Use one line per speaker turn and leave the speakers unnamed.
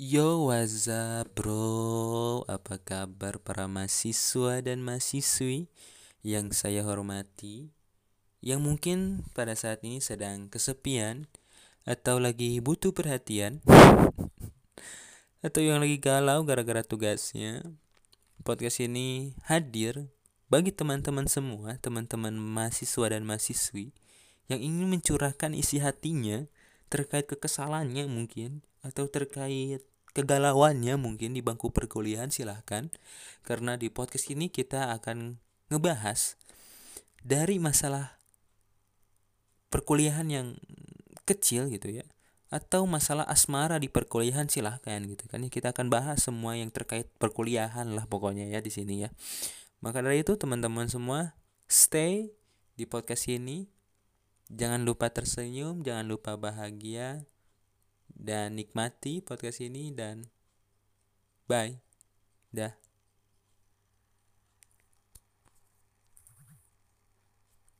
Yo, what's up bro? Apa kabar para mahasiswa dan mahasiswi yang saya hormati? Yang mungkin pada saat ini sedang kesepian atau lagi butuh perhatian atau yang lagi galau gara-gara tugasnya. Podcast ini hadir bagi teman-teman semua, teman-teman mahasiswa dan mahasiswi yang ingin mencurahkan isi hatinya terkait kekesalannya mungkin atau terkait kegalauannya mungkin di bangku perkuliahan silahkan. Karena di podcast ini kita akan ngebahas dari masalah perkuliahan yang kecil gitu ya atau masalah asmara di perkuliahan silahkan gitu kan. Ya kita akan bahas semua yang terkait perkuliahan lah pokoknya ya di sini ya. Maka dari itu teman-teman semua stay di podcast ini jangan lupa tersenyum jangan lupa bahagia dan nikmati podcast ini dan bye. Dah